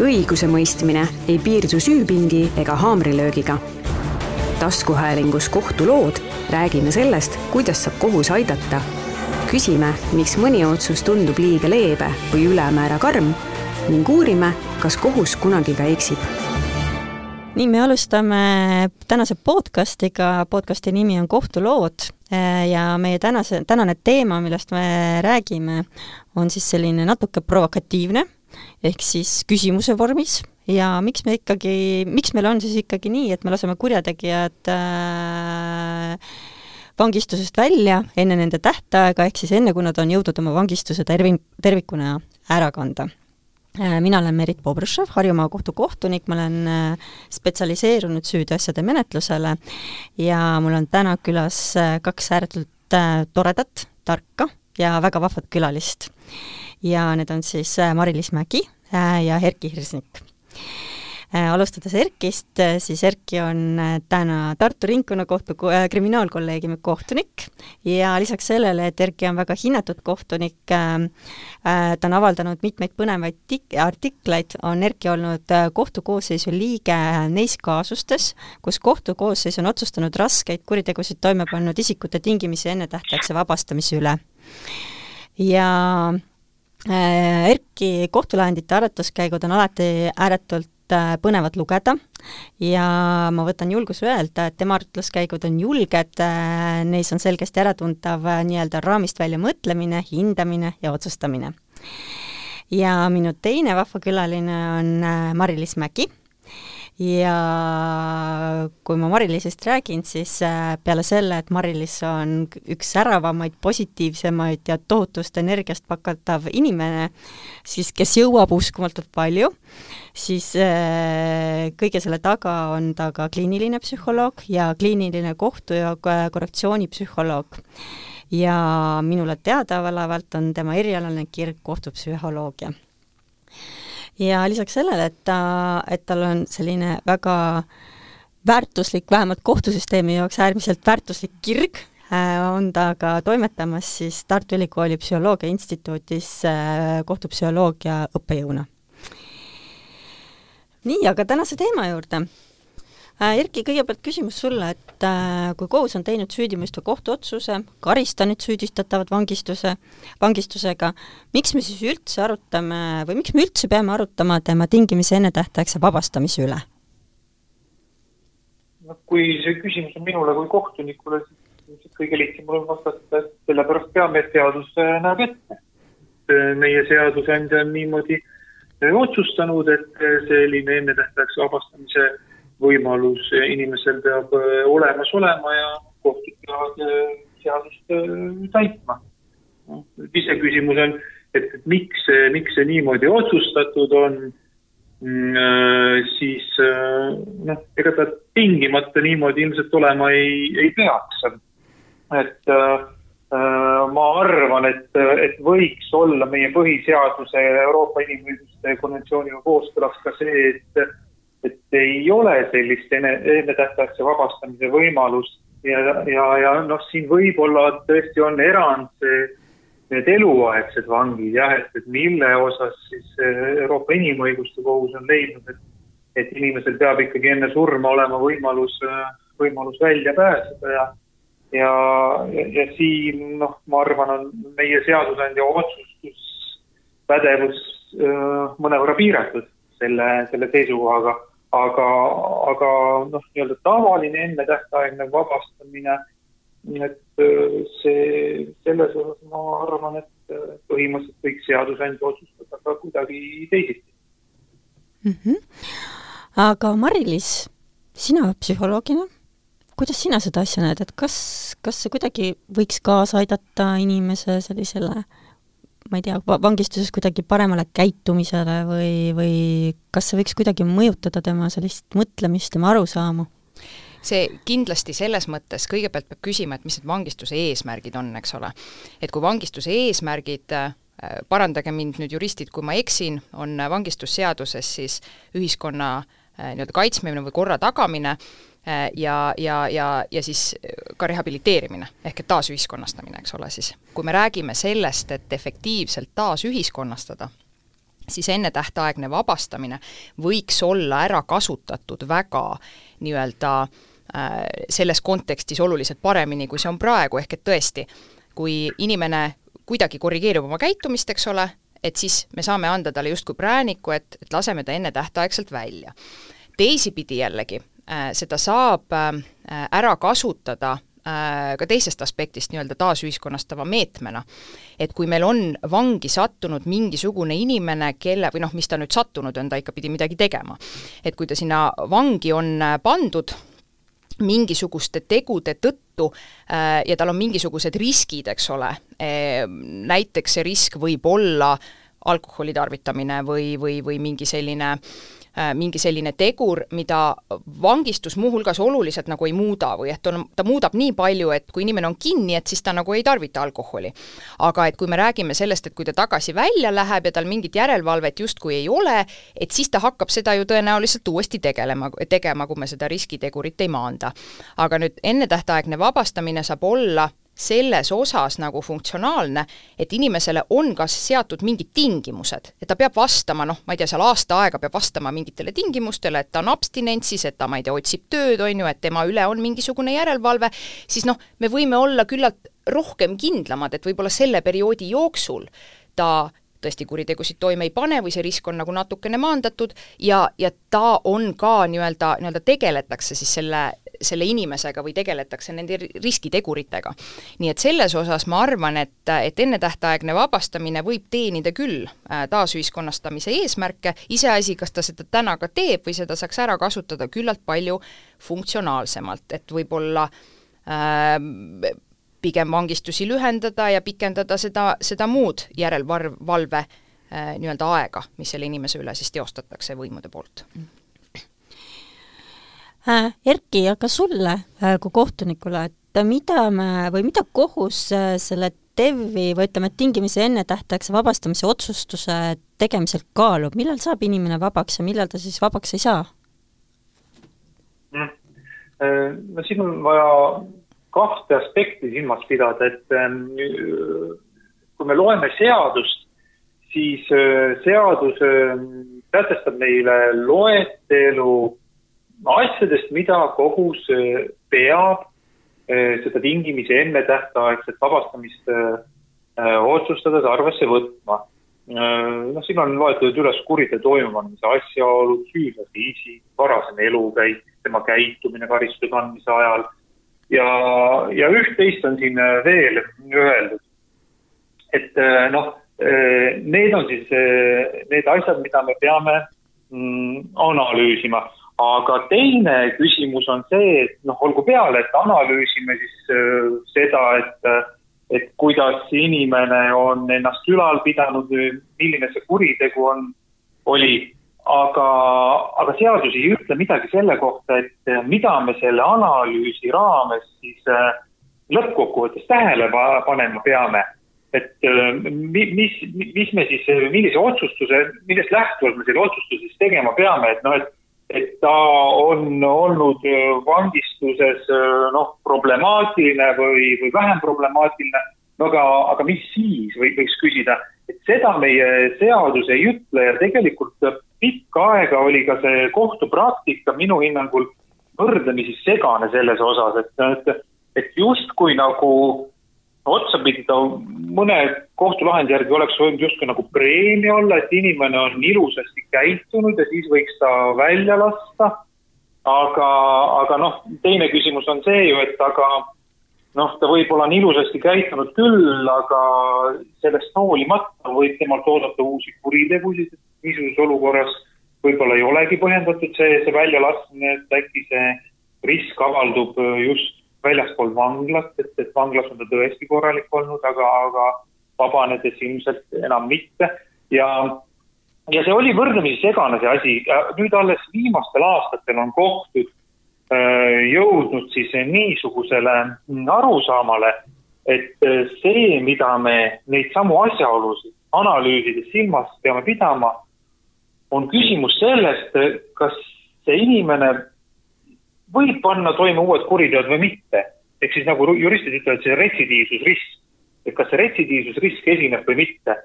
õigusemõistmine ei piirdu süüpingi ega haamrilöögiga. taskuhäälingus Kohtulood räägime sellest, kuidas saab kohus aidata. küsime, miks mõni otsus tundub liiga leebe või ülemäära karm ning uurime, kas kohus kunagi ka eksib nii, me alustame tänase podcastiga, podcasti nimi on Kohtulood eh, ja meie tänase, tänane teema, millest me räägime, on siis selline natuke provokatiivne, ehk siis küsimuse vormis. Ja miks me ikkagi, miks meil on siis ikkagi nii, et me laseme kurjategijad äh, vangistusest välja enne nende tähtaega, ehk siis enne, kui nad on jõudnud oma vangistuse tervi-, tervikuna ära kanda? Äh, mina olen Merit Bobrõšev, Harju Maakohtu kohtunik, ma olen äh, spetsialiseerunud süüteoasjade menetlusele ja mul on täna külas äh, kaks ääretult toredat, tarka ja väga vahvat külalist. ja need on siis Mari-Liis Mägi ja Erki Hirsnik Äh, alustades Erkist, äh, siis Erki on äh, täna Tartu Ringkonnakohtu kriminaalkolleegiumi kohtunik ja lisaks sellele, et Erki on väga hinnatud kohtunik, ta on avaldanud mitmeid põnevaid tik-, artikleid, on Erki olnud kohtukoosseisu liige neis kaasustes, kus kohtukoosseis on otsustanud raskeid kuritegusid toime pannud isikute tingimisi ennetähtaegse vabastamise üle. Ja Erki kohtulahendite arvutuskäigud on alati ääretult Äh, põnevad lugeda ja ma võtan julguse öelda, et tema arutluskäigud on julged, äh, neis on selgesti äratuntav äh, nii-öelda raamist välja mõtlemine, hindamine ja otsustamine. ja minu teine vahva külaline on Mari-Liis Mägi ja kui ma Mari-Liisist räägin, siis äh, peale selle, et Mari-Liis on üks säravamaid, positiivsemaid ja tohutust energiast pakatav inimene, siis kes jõuab uskumatult palju, siis äh, kõige selle taga on ta ka kliiniline psühholoog ja kliiniline kohtu- ja korrektsioonipsühholoog. Ja minule teadaolevalt on tema erialane kirg kohtupsühholoogia ja lisaks sellele, et ta, et tal on selline väga väärtuslik, vähemalt kohtusüsteemi jaoks äärmiselt väärtuslik kirg, äh, on ta ka toimetamas siis Tartu Ülikooli Psühholoogia Instituudis äh, kohtupsühholoogia õppejõuna. nii, aga tänase teema juurde Erki, kõigepealt küsimus sulle, et äh, kui kohus on teinud süüdimõistva kohtuotsuse, karistanud süüdistatavat vangistuse, vangistusega, miks me siis üldse arutame või miks me üldse peame arutama tema tingimisi ennetähtaegse vabastamise üle? noh, kui see küsimus on minule kui kohtunikule, siis kõige lihtsam on vastata, et sellepärast peame, et seadus äh, näeb ette. meie seadusandja on niimoodi otsustanud, et selline ennetähtaegse vabastamise võimalus inimesel peab äh, olemas olema ja kohtud peavad äh, seadust täitma. noh, iseküsimus on, et, miks miks see niimoodi otsustatud on, mm, siis noh, ega ta tingimata niimoodi ilmselt olema ei, ei peaks. et ma arvan, et, et võiks olla meie põhiseaduse Euroopa Inimõiguste konventsiooniga kooskõlas ka see, et et ei ole sellist enne, ennetähtaegse vabastamise võimalust ja, ja, ja noh, siin võib-olla tõesti on erand see, need eluaegsed vangid jah, et, et mille osas siis Euroopa Inimõiguste Kohus on leidnud, et, et inimesel peab ikkagi enne surma olema võimalus, võimalus välja pääseda ja ja, ja, siin noh, ma arvan, on meie seadusandja otsustuspädevus mõnevõrra piiratud selle, selle seisukohaga aga, aga noh, nii-öelda tavaline ennetähtaegne vabastamine, et äh, see, selles osas ma arvan, et äh, põhimõtteliselt võiks seadusandja otsustada ka kuidagi teisiti mm. -hmm. aga Mari-Liis, sina psühholoogina, kuidas sina seda asja näed, et kas, kas see kuidagi võiks kaasa aidata inimese sellisele äh, ma ei tea, vangistuses kuidagi paremale käitumisele või, või kas see võiks kuidagi mõjutada tema sellist mõtlemist, tema arusaamu? see kindlasti selles mõttes, kõigepealt peab küsima, et mis need vangistuse eesmärgid on, eks ole. et kui vangistuse eesmärgid äh, parandage mind nüüd juristid, kui ma eksin, on vangistusseaduses siis ühiskonna äh, nii-öelda kaitsmine või korra tagamine, ja, ja, ja, ja siis ka rehabiliteerimine, ehk et taasühiskonnastamine, eks ole siis. kui me räägime sellest, et efektiivselt taasühiskonnastada, siis ennetähtaegne vabastamine võiks olla ära kasutatud väga nii-öelda äh, selles kontekstis oluliselt paremini, kui see on praegu, ehk et tõesti, kui inimene kuidagi korrigeerib oma käitumist, eks ole, et siis me saame anda talle justkui prääniku, et, et laseme ta ennetähtaegselt välja. teisipidi jällegi, äh, seda saab äh, ära kasutada Äh, ka teisest aspektist nii-öelda taasühiskonnastava meetmena. et kui meil on vangi sattunud mingisugune inimene, kelle, või noh, mis ta nüüd sattunud on, ta ikka pidi midagi tegema. et kui ta sinna vangi on äh, pandud, mingisuguste tegude tõttu äh, ja tal on mingisugused riskid, eks ole, näiteks see risk võib olla alkoholi tarvitamine või, või, või mingi selline äh, mingi selline tegur, mida vangistus muuhulgas oluliselt nagu ei muuda või et on, ta muudab nii palju, et kui inimene on kinni, et siis ta nagu ei tarvita alkoholi. aga et kui me räägime sellest, et kui ta tagasi välja läheb ja tal mingit järelevalvet justkui ei ole, et siis ta hakkab seda ju tõenäoliselt uuesti tegelema, tegema, kui me seda riskitegurit ei maanda. aga nüüd ennetähtaegne vabastamine saab olla selles osas nagu funktsionaalne, et inimesele on kas seatud mingid tingimused, et ta peab vastama, noh, ma ei tea, seal aasta aega peab vastama mingitele tingimustele, et ta on abstinentsis, et ta, ma ei tea, otsib tööd, on ju, et tema üle on mingisugune järelevalve, siis noh, me võime olla küllalt rohkem kindlamad, et võib-olla selle perioodi jooksul ta tõesti kuritegusid toime ei pane või see risk on nagu natukene maandatud ja, ja ta on ka nii-öelda, nii-öelda tegeletakse siis selle, selle inimesega või tegeletakse nende riskiteguritega. nii et selles osas ma arvan, et, et ennetähtaegne vabastamine võib teenida küll äh, taasühiskonnastamise eesmärke, iseasi, kas ta seda täna ka teeb või seda saaks ära kasutada küllalt palju funktsionaalsemalt, et võib-olla äh, pigem vangistusi lühendada ja pikendada seda, seda muud järelevalve äh, nii-öelda aega, mis selle inimese üle siis teostatakse võimude poolt. Erki, aga sulle äh, kui kohtunikule, et mida me või mida kohus äh, selle TEV-i või ütleme, tingimisi ennetähtaegse vabastamise otsustuse tegemisel kaalub, millal saab inimene vabaks ja millal ta siis vabaks ei saa? Mm. Äh, no siin on vaja kahte aspekti silmas pidada, et ähm, kui me loeme seadust, siis äh, seadus ähm, sätestab meile loetelu asjadest, mida kohus äh, peab äh, seda tingimisi ennetähtaegset vabastamist otsustades arvesse võtma. noh, siin on loetletud üles kuriteo toimumise asjaolud, süüdlase isik, varasem elukäik, tema käitumine karistuse kandmise ajal ja, ja üht-teist on siin äh, veel öeldud. et äh, noh, äh, need on siis need asjad, mida me peame mm, analüüsima, aga teine küsimus on see, et noh, olgu peale, et analüüsime siis seda, et et kuidas inimene on ennast ülal pidanud, milline see kuritegu on, oli aga, aga seadus ei ütle midagi selle kohta, et eh, mida me selle analüüsi raames siis eh, lõppkokkuvõttes tähele panema peame. et mis, mis me siis, millise otsustuse, millest lähtuvalt me selle otsustuse siis tegema peame, et noh, et et ta on olnud vangistuses noh, problemaatiline või, või vähem problemaatiline, no aga, aga mis siis, või võiks küsida, et seda meie seadus ei ütle ja tegelikult pikka aega oli ka see kohtupraktika minu hinnangul võrdlemisi segane selles osas, et, et, et justkui nagu otsapidi ta mõne kohtulahendi järgi oleks võinud justkui nagu preemia olla, et inimene on ilusasti käitunud ja siis võiks ta välja lasta. aga, aga noh, teine küsimus on see ju, et aga noh, ta võib-olla on ilusasti käitunud küll, aga sellest hoolimata võib temalt oodata uusi kuritegusid, niisuguses olukorras võib-olla ei olegi põhjendatud see, see väljalaskmine, et äkki see risk avaldub just väljaspool vanglat, et, et vanglas on ta tõesti korralik olnud, aga, aga vabanedes ilmselt enam mitte. Ja ja see oli võrdlemisi segane, see asi, nüüd alles viimastel aastatel on kohtud Äh, jõudnud siis niisugusele arusaamale, et see, mida me neid samu asjaolusid analüüsides silmas peame pidama, on küsimus sellest, kas see inimene võib panna toime uued kuriteod või mitte. ehk siis nagu juristid ütlevad, see retsidiivsusrisk, et kas see retsidiivsusrisk esineb või mitte.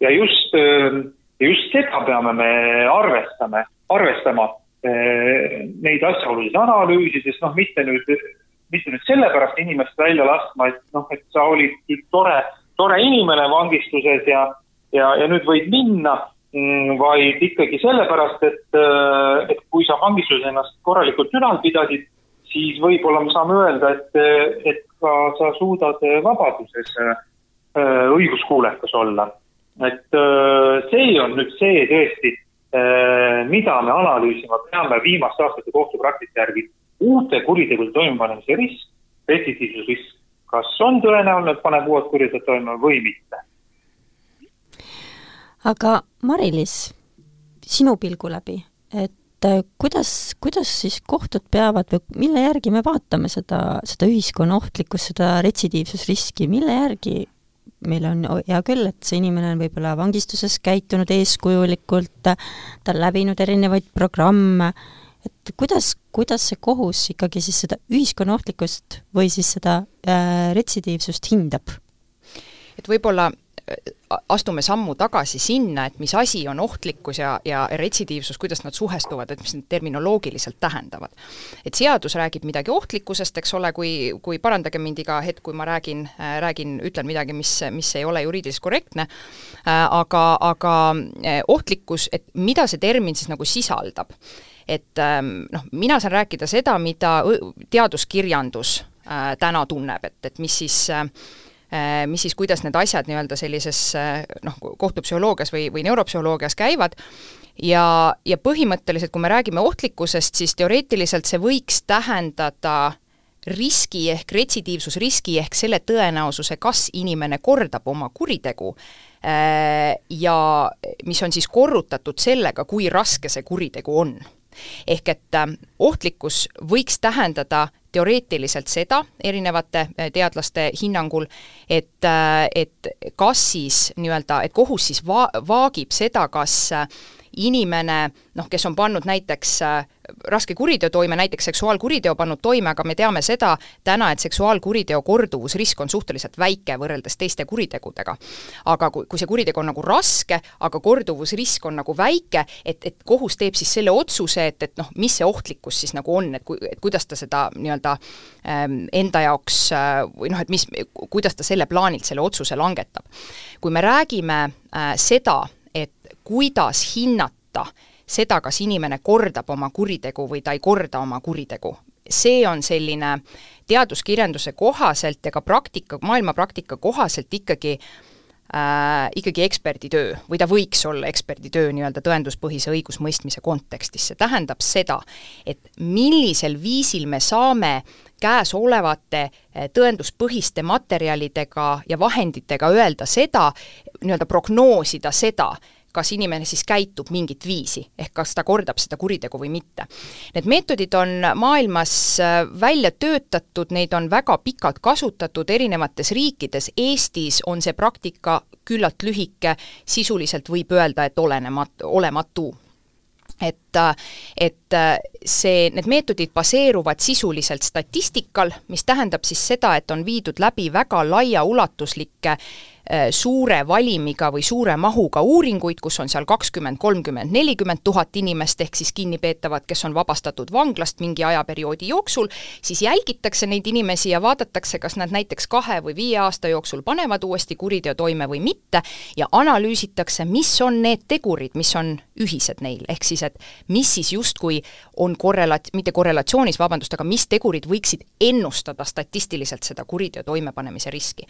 ja just äh, ja just seda peame me arvestame, arvestama neid asjaolusid analüüsides, noh, mitte nüüd, mitte nüüd sellepärast inimest välja laskma, et noh, et sa olid tore, tore inimene vangistuses ja, ja, ja nüüd võid minna, vaid ikkagi sellepärast, et, et kui sa vangistuses ennast korralikult ülal pidasid, siis võib-olla me saame öelda, et, et ka sa suudad vabaduses õiguskuulekas olla. et see on nüüd see tõesti Äh, mida me analüüsima peame viimaste aastate kohtupraktika järgi, uute kuritegude toimepanemise risk, retsidiivsusrisk, kas on tõenäoline, et paneb uued kuriteod toime või mitte. Aga Mari-Liis, sinu pilgu läbi, et äh, kuidas, kuidas siis kohtud peavad või mille järgi me vaatame seda, seda ühiskonna ohtlikkust, seda retsidiivsusriski, mille järgi meil on hea küll, et see inimene on võib-olla vangistuses käitunud eeskujulikult, ta on läbinud erinevaid programme, et kuidas, kuidas see kohus ikkagi siis seda ühiskonna ohtlikkust või siis seda äh, retsidiivsust hindab? et võib-olla astume sammu tagasi sinna, et mis asi on ohtlikkus ja, ja retsidiivsus, kuidas nad suhestuvad, et mis need terminoloogiliselt tähendavad. et seadus räägib midagi ohtlikkusest, eks ole, kui, kui parandage mind iga hetk, kui ma räägin, räägin, ütlen midagi, mis, mis ei ole juriidiliselt korrektne, aga, aga eh, ohtlikkus, et mida see termin siis nagu sisaldab. et ehm, noh, mina saan rääkida seda, mida teaduskirjandus äh, täna tunneb, et, et mis siis äh, Äh, mis siis, kuidas need asjad nii-öelda sellises äh, noh, kohtupsühholoogias või, või neuropsühholoogias käivad, ja, ja põhimõtteliselt, kui me räägime ohtlikkusest, siis teoreetiliselt see võiks tähendada riski ehk retsidiivsusriski ehk selle tõenäosuse, kas inimene kordab oma kuritegu äh, ja mis on siis korrutatud sellega, kui raske see kuritegu on. Ehk et ohtlikkus võiks tähendada teoreetiliselt seda erinevate äh, teadlaste hinnangul, et, äh, et kas siis nii-öelda, et kohus siis va-, vaagib seda, kas äh, inimene noh, kes on pannud näiteks äh, raske kuriteo toime, näiteks seksuaalkuriteo pannud toime, aga me teame seda täna, et seksuaalkuriteo korduvusrisk on suhteliselt väike võrreldes teiste kuritegudega. aga kui, kui see kuritegu on nagu raske, aga korduvusrisk on nagu väike, et, et kohus teeb siis selle otsuse, et, et noh, mis see ohtlikkus siis nagu on, et kui, et kuidas ta seda nii-öelda ähm, enda jaoks äh, või noh, et mis, kuidas ta selle plaanilt selle otsuse langetab. kui me räägime äh, seda, kuidas hinnata seda, kas inimene kordab oma kuritegu või ta ei korda oma kuritegu. see on selline teaduskirjanduse kohaselt ja ka praktika, maailmapraktika kohaselt ikkagi äh, ikkagi eksperditöö või ta võiks olla eksperditöö nii-öelda tõenduspõhise õigusmõistmise kontekstis, see tähendab seda, et millisel viisil me saame käesolevate äh, tõenduspõhiste materjalidega ja vahenditega öelda seda, nii-öelda prognoosida seda, kas inimene siis käitub mingit viisi, ehk kas ta kordab seda kuritegu või mitte. Need meetodid on maailmas äh, välja töötatud, neid on väga pikalt kasutatud erinevates riikides, Eestis on see praktika küllalt lühike, sisuliselt võib öelda, et olenemat-, olematu et, äh, et äh, see, need meetodid baseeruvad sisuliselt statistikal, mis tähendab siis seda, et on viidud läbi väga laiaulatuslikke Äh, suure valimiga või suure mahuga uuringuid, kus on seal kakskümmend, kolmkümmend, nelikümmend tuhat inimest, ehk siis kinnipeetavad, kes on vabastatud vanglast mingi ajaperioodi jooksul, siis jälgitakse neid inimesi ja vaadatakse, kas nad näiteks kahe või viie aasta jooksul panevad uuesti kuriteo toime või mitte ja analüüsitakse, mis on need tegurid, mis on ühised neil, ehk siis et mis siis justkui on korrelat-, mitte korrelatsioonis, vabandust, aga mis tegurid võiksid ennustada statistiliselt seda kuriteo toimepanemise riski.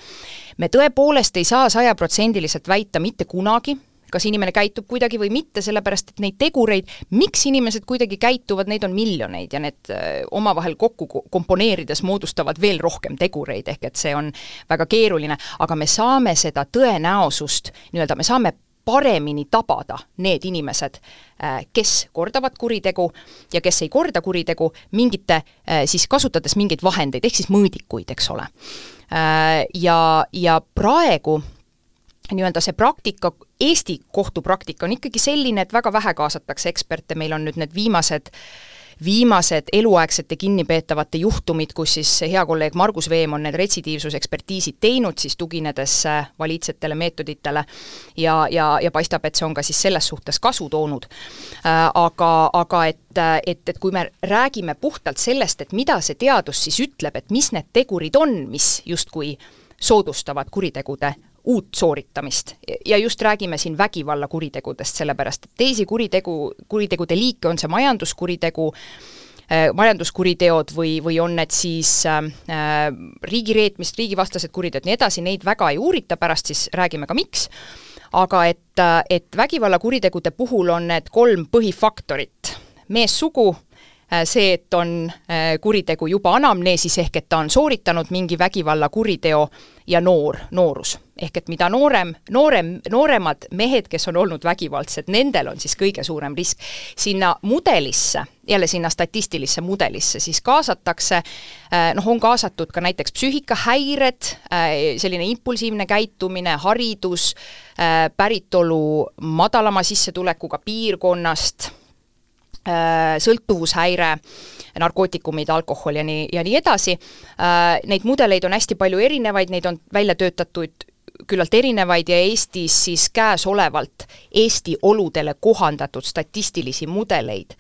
me tõepoolest ei saa sajaprotsendiliselt väita mitte kunagi, kas inimene käitub kuidagi või mitte, sellepärast et neid tegureid, miks inimesed kuidagi käituvad, neid on miljoneid ja need äh, omavahel kokku komponeerides moodustavad veel rohkem tegureid, ehk et see on väga keeruline, aga me saame seda tõenäosust, nii-öelda me saame paremini tabada need inimesed, äh, kes kordavad kuritegu ja kes ei korda kuritegu, mingite, äh, siis kasutades mingeid vahendeid, ehk siis mõõdikuid, eks ole. Äh, ja, ja praegu nii-öelda see praktika, Eesti kohtupraktika on ikkagi selline, et väga vähe kaasatakse eksperte, meil on nüüd need viimased viimased eluaegsete kinnipeetavate juhtumid, kus siis hea kolleeg Margus Veem on need retsidiivsusekspertiisid teinud, siis tuginedes äh, valiidsetele meetoditele ja, ja, ja paistab, et see on ka siis selles suhtes kasu toonud. Äh, aga, aga et, et, et kui me räägime puhtalt sellest, et mida see teadus siis ütleb, et mis need tegurid on, mis justkui soodustavad kuritegude uut sooritamist. Ja just räägime siin vägivallakuritegudest, sellepärast et teisi kuritegu, kuritegude liike, on see majanduskuritegu, äh, majanduskuriteod või, või on need siis äh, riigireetmist, riigivastased kuriteod, nii edasi, neid väga ei uurita, pärast siis räägime ka miks, aga et, et vägivallakuritegude puhul on need kolm põhifaktorit, meessugu, äh, see, et on äh, kuritegu juba anamneesis, ehk et ta on sooritanud mingi vägivallakuriteo ja noor, noorus ehk et mida noorem, noorem, nooremad mehed, kes on olnud vägivaldsed, nendel on siis kõige suurem risk. sinna mudelisse, jälle sinna statistilisse mudelisse, siis kaasatakse äh, noh, on kaasatud ka näiteks psüühikahäired, äh, selline impulsiivne käitumine, haridus, äh, päritolu madalama sissetulekuga piirkonnast, sõltuvushäire, narkootikumid, alkohol ja nii, ja nii edasi. Neid mudeleid on hästi palju erinevaid, neid on välja töötatud küllalt erinevaid ja Eestis siis käesolevalt Eesti oludele kohandatud statistilisi mudeleid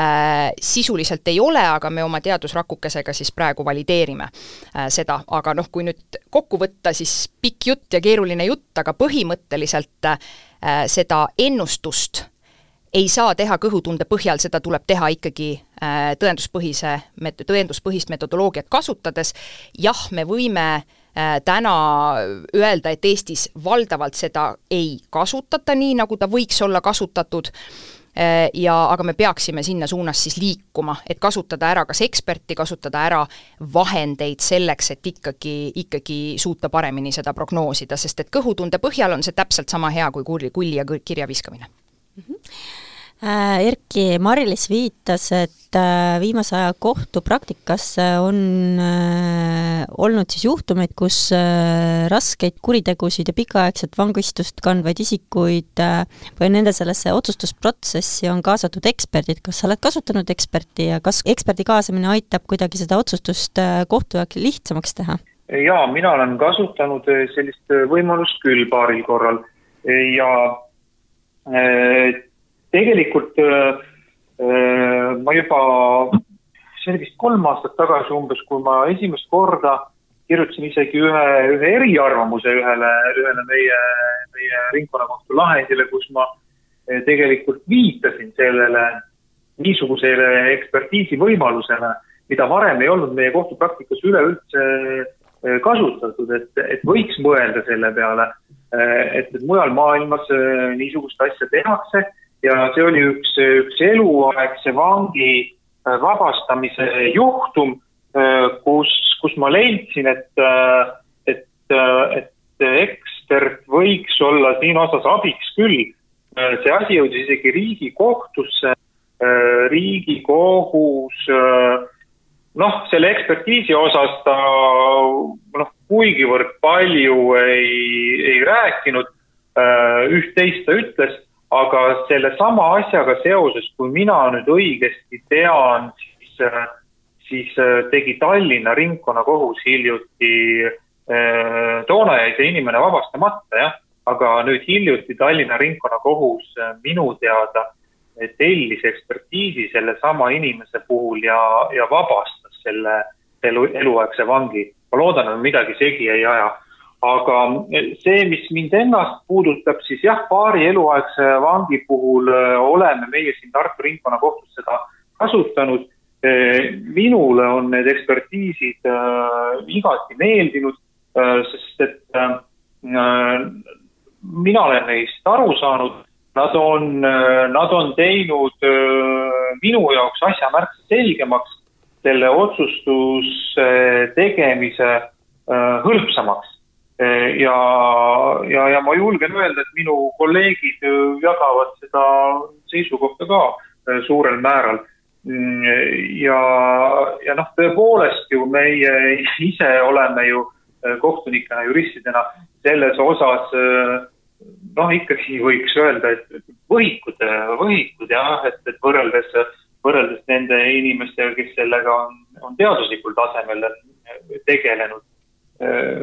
äh, sisuliselt ei ole, aga me oma teadusrakukesega siis praegu valideerime äh, seda, aga noh, kui nüüd kokku võtta, siis pikk jutt ja keeruline jutt, aga põhimõtteliselt äh, seda ennustust ei saa teha kõhutunde põhjal, seda tuleb teha ikkagi äh, tõenduspõhise, tõenduspõhist metodoloogiat kasutades, jah, me võime Äh, täna öelda, et Eestis valdavalt seda ei kasutata nii, nagu ta võiks olla kasutatud, äh, ja aga me peaksime sinna suunas siis liikuma, et kasutada ära kas eksperti, kasutada ära vahendeid selleks, et ikkagi, ikkagi suuta paremini seda prognoosida, sest et kõhutunde põhjal on see täpselt sama hea kui kulli, kulli ja kirja viskamine mm. -hmm Äh, Erki Marilis viitas, et äh, viimase aja kohtupraktikas on äh, olnud siis juhtumeid, kus raskeid kuritegusid ja pikaaegset vangistust kandvaid isikuid või nende sellesse otsustusprotsessi on kaasatud eksperdid, kas sa oled kasutanud eksperti ja kas eksperdi kaasamine aitab kuidagi seda otsustust kohtu jaoks lihtsamaks teha? jaa, mina olen kasutanud sellist võimalust küll paaril korral ja tegelikult äh, äh, ma juba, see oli vist kolm aastat tagasi umbes, kui ma esimest korda kirjutasin isegi ühe, ühe eriarvamuse ühele, ühele meie, meie ringkonnakohtu lahendile, kus ma äh, tegelikult viitasin sellele niisugusele ekspertiisi võimalusele, mida varem ei olnud meie kohtupraktikas üleüldse kasutatud, et, et võiks mõelda selle peale, et, mujal maailmas niisugust asja tehakse ja see oli üks, üks eluaegse vangi äh, vabastamise juhtum, äh, kus, kus ma leidsin, et, äh, et, et ekspert võiks olla siin osas abiks küll. see asi jõudis isegi Riigikohtusse, Riigikohus noh, selle ekspertiisi osas ta noh, kuigivõrd palju ei, ei rääkinud, üht-teist ta ütles aga sellesama asjaga seoses, kui mina nüüd õigesti tean, siis, siis äh, tegi Tallinna ringkonnakohus hiljuti, äh, toona jäi see inimene vabastamata, jah, aga nüüd hiljuti Tallinna ringkonnakohus äh, minu teada tellis ekspertiisi sellesama inimese puhul ja, ja vabastas selle elu, eluaegse vangi. ma loodan, et midagi segi ei aja aga see, mis mind ennast puudutab, siis jah, paari eluaegse vangi puhul äh, oleme meie siin Tartu Ringkonnakohtus seda kasutanud. Äh, minule on need ekspertiisid äh, igati meeldinud, sest et mina olen neist aru saanud, nad on, nad on teinud minu jaoks asja märksa selgemaks, selle otsustuse tegemise hõlpsamaks ja, ja, ja ma julgen öelda, et minu kolleegid jagavad seda seisukohta ka äh, suurel määral. Mm, ja, ja noh, tõepoolest ju meie ise oleme ju äh, kohtunikena, juristidena selles osas äh, noh, ikkagi võiks öelda, et võhikud, võhikud jah, et, et võrreldes võrreldes nende inimestega, kes sellega on, on teaduslikul tasemel tegelenud.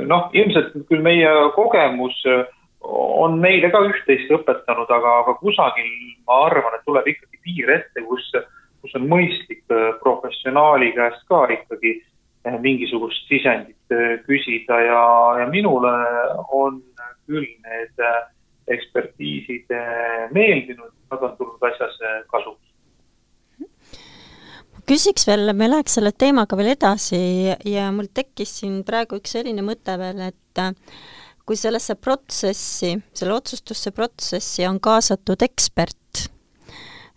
Noh, ilmselt küll meie kogemus on meile ka üht-teist õpetanud, aga, aga kusagil ma arvan, et tuleb ikkagi piir ette, kus, kus on mõistlik professionaali käest ka ikkagi mingisugust sisendit küsida. Ja, ja minule on küll need ekspertiisid meeldinud, nad on tulnud asjas kasuks küsiks veel, me läheks selle teemaga veel edasi ja mul tekkis siin praegu üks selline mõte veel, et äh, kui sellesse protsessi, selle otsustusse protsessi on kaasatud ekspert,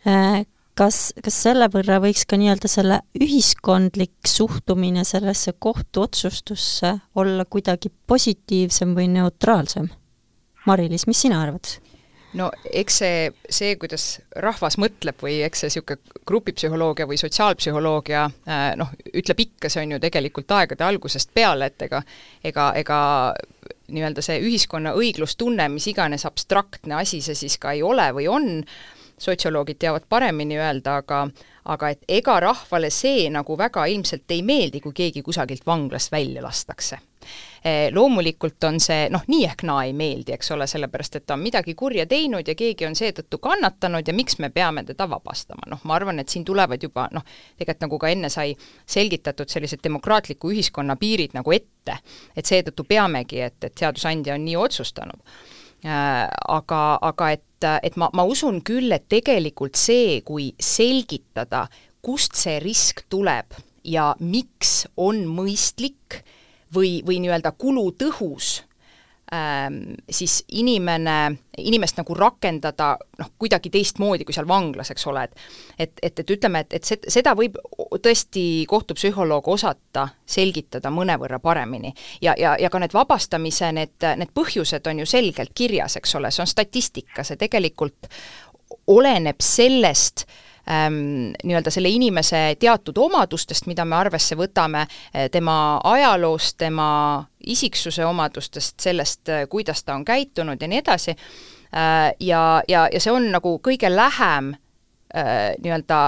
äh, kas, kas selle võrra võiks ka nii-öelda selle ühiskondlik suhtumine sellesse kohtuotsustusse olla kuidagi positiivsem või neutraalsem? Mari-Liis, mis sina arvad? No eks see, see, kuidas rahvas mõtleb või eks see niisugune grupipsühholoogia või sotsiaalpsühholoogia äh, noh, ütleb ikka, see on ju tegelikult aegade algusest peale, et ega ega, ega nii-öelda see ühiskonna õiglustunne, mis iganes abstraktne asi see siis ka ei ole või on, sotsioloogid teavad paremini öelda, aga aga et ega rahvale see nagu väga ilmselt ei meeldi, kui keegi kusagilt vanglast välja lastakse loomulikult on see noh, nii ehk naa ei meeldi, eks ole, sellepärast et ta on midagi kurja teinud ja keegi on seetõttu kannatanud ja miks me peame teda vabastama, noh, ma arvan, et siin tulevad juba noh, tegelikult nagu ka enne sai selgitatud, sellised demokraatliku ühiskonna piirid nagu ette, et seetõttu peamegi, et, et seadusandja on nii otsustanud. Äh, aga, aga et, et ma, ma usun küll, et tegelikult see, kui selgitada, kust see risk tuleb ja miks on mõistlik või, või nii-öelda kulutõhus ähm, siis inimene, inimest nagu rakendada noh, kuidagi teistmoodi kui seal vanglas, eks ole, et et, et, et ütleme, et, et seda võib tõesti kohtupsühholoog osata selgitada mõnevõrra paremini. ja, ja, ja ka need vabastamise, need, need põhjused on ju selgelt kirjas, eks ole, see on statistika, see tegelikult oleneb sellest äh, ähm, nii-öelda selle inimese teatud omadustest, mida me arvesse võtame, eh, tema ajaloost, tema isiksuse omadustest, sellest, eh, kuidas ta on käitunud ja nii edasi äh,, ja, ja, ja see on nagu kõige lähem äh, nii-öelda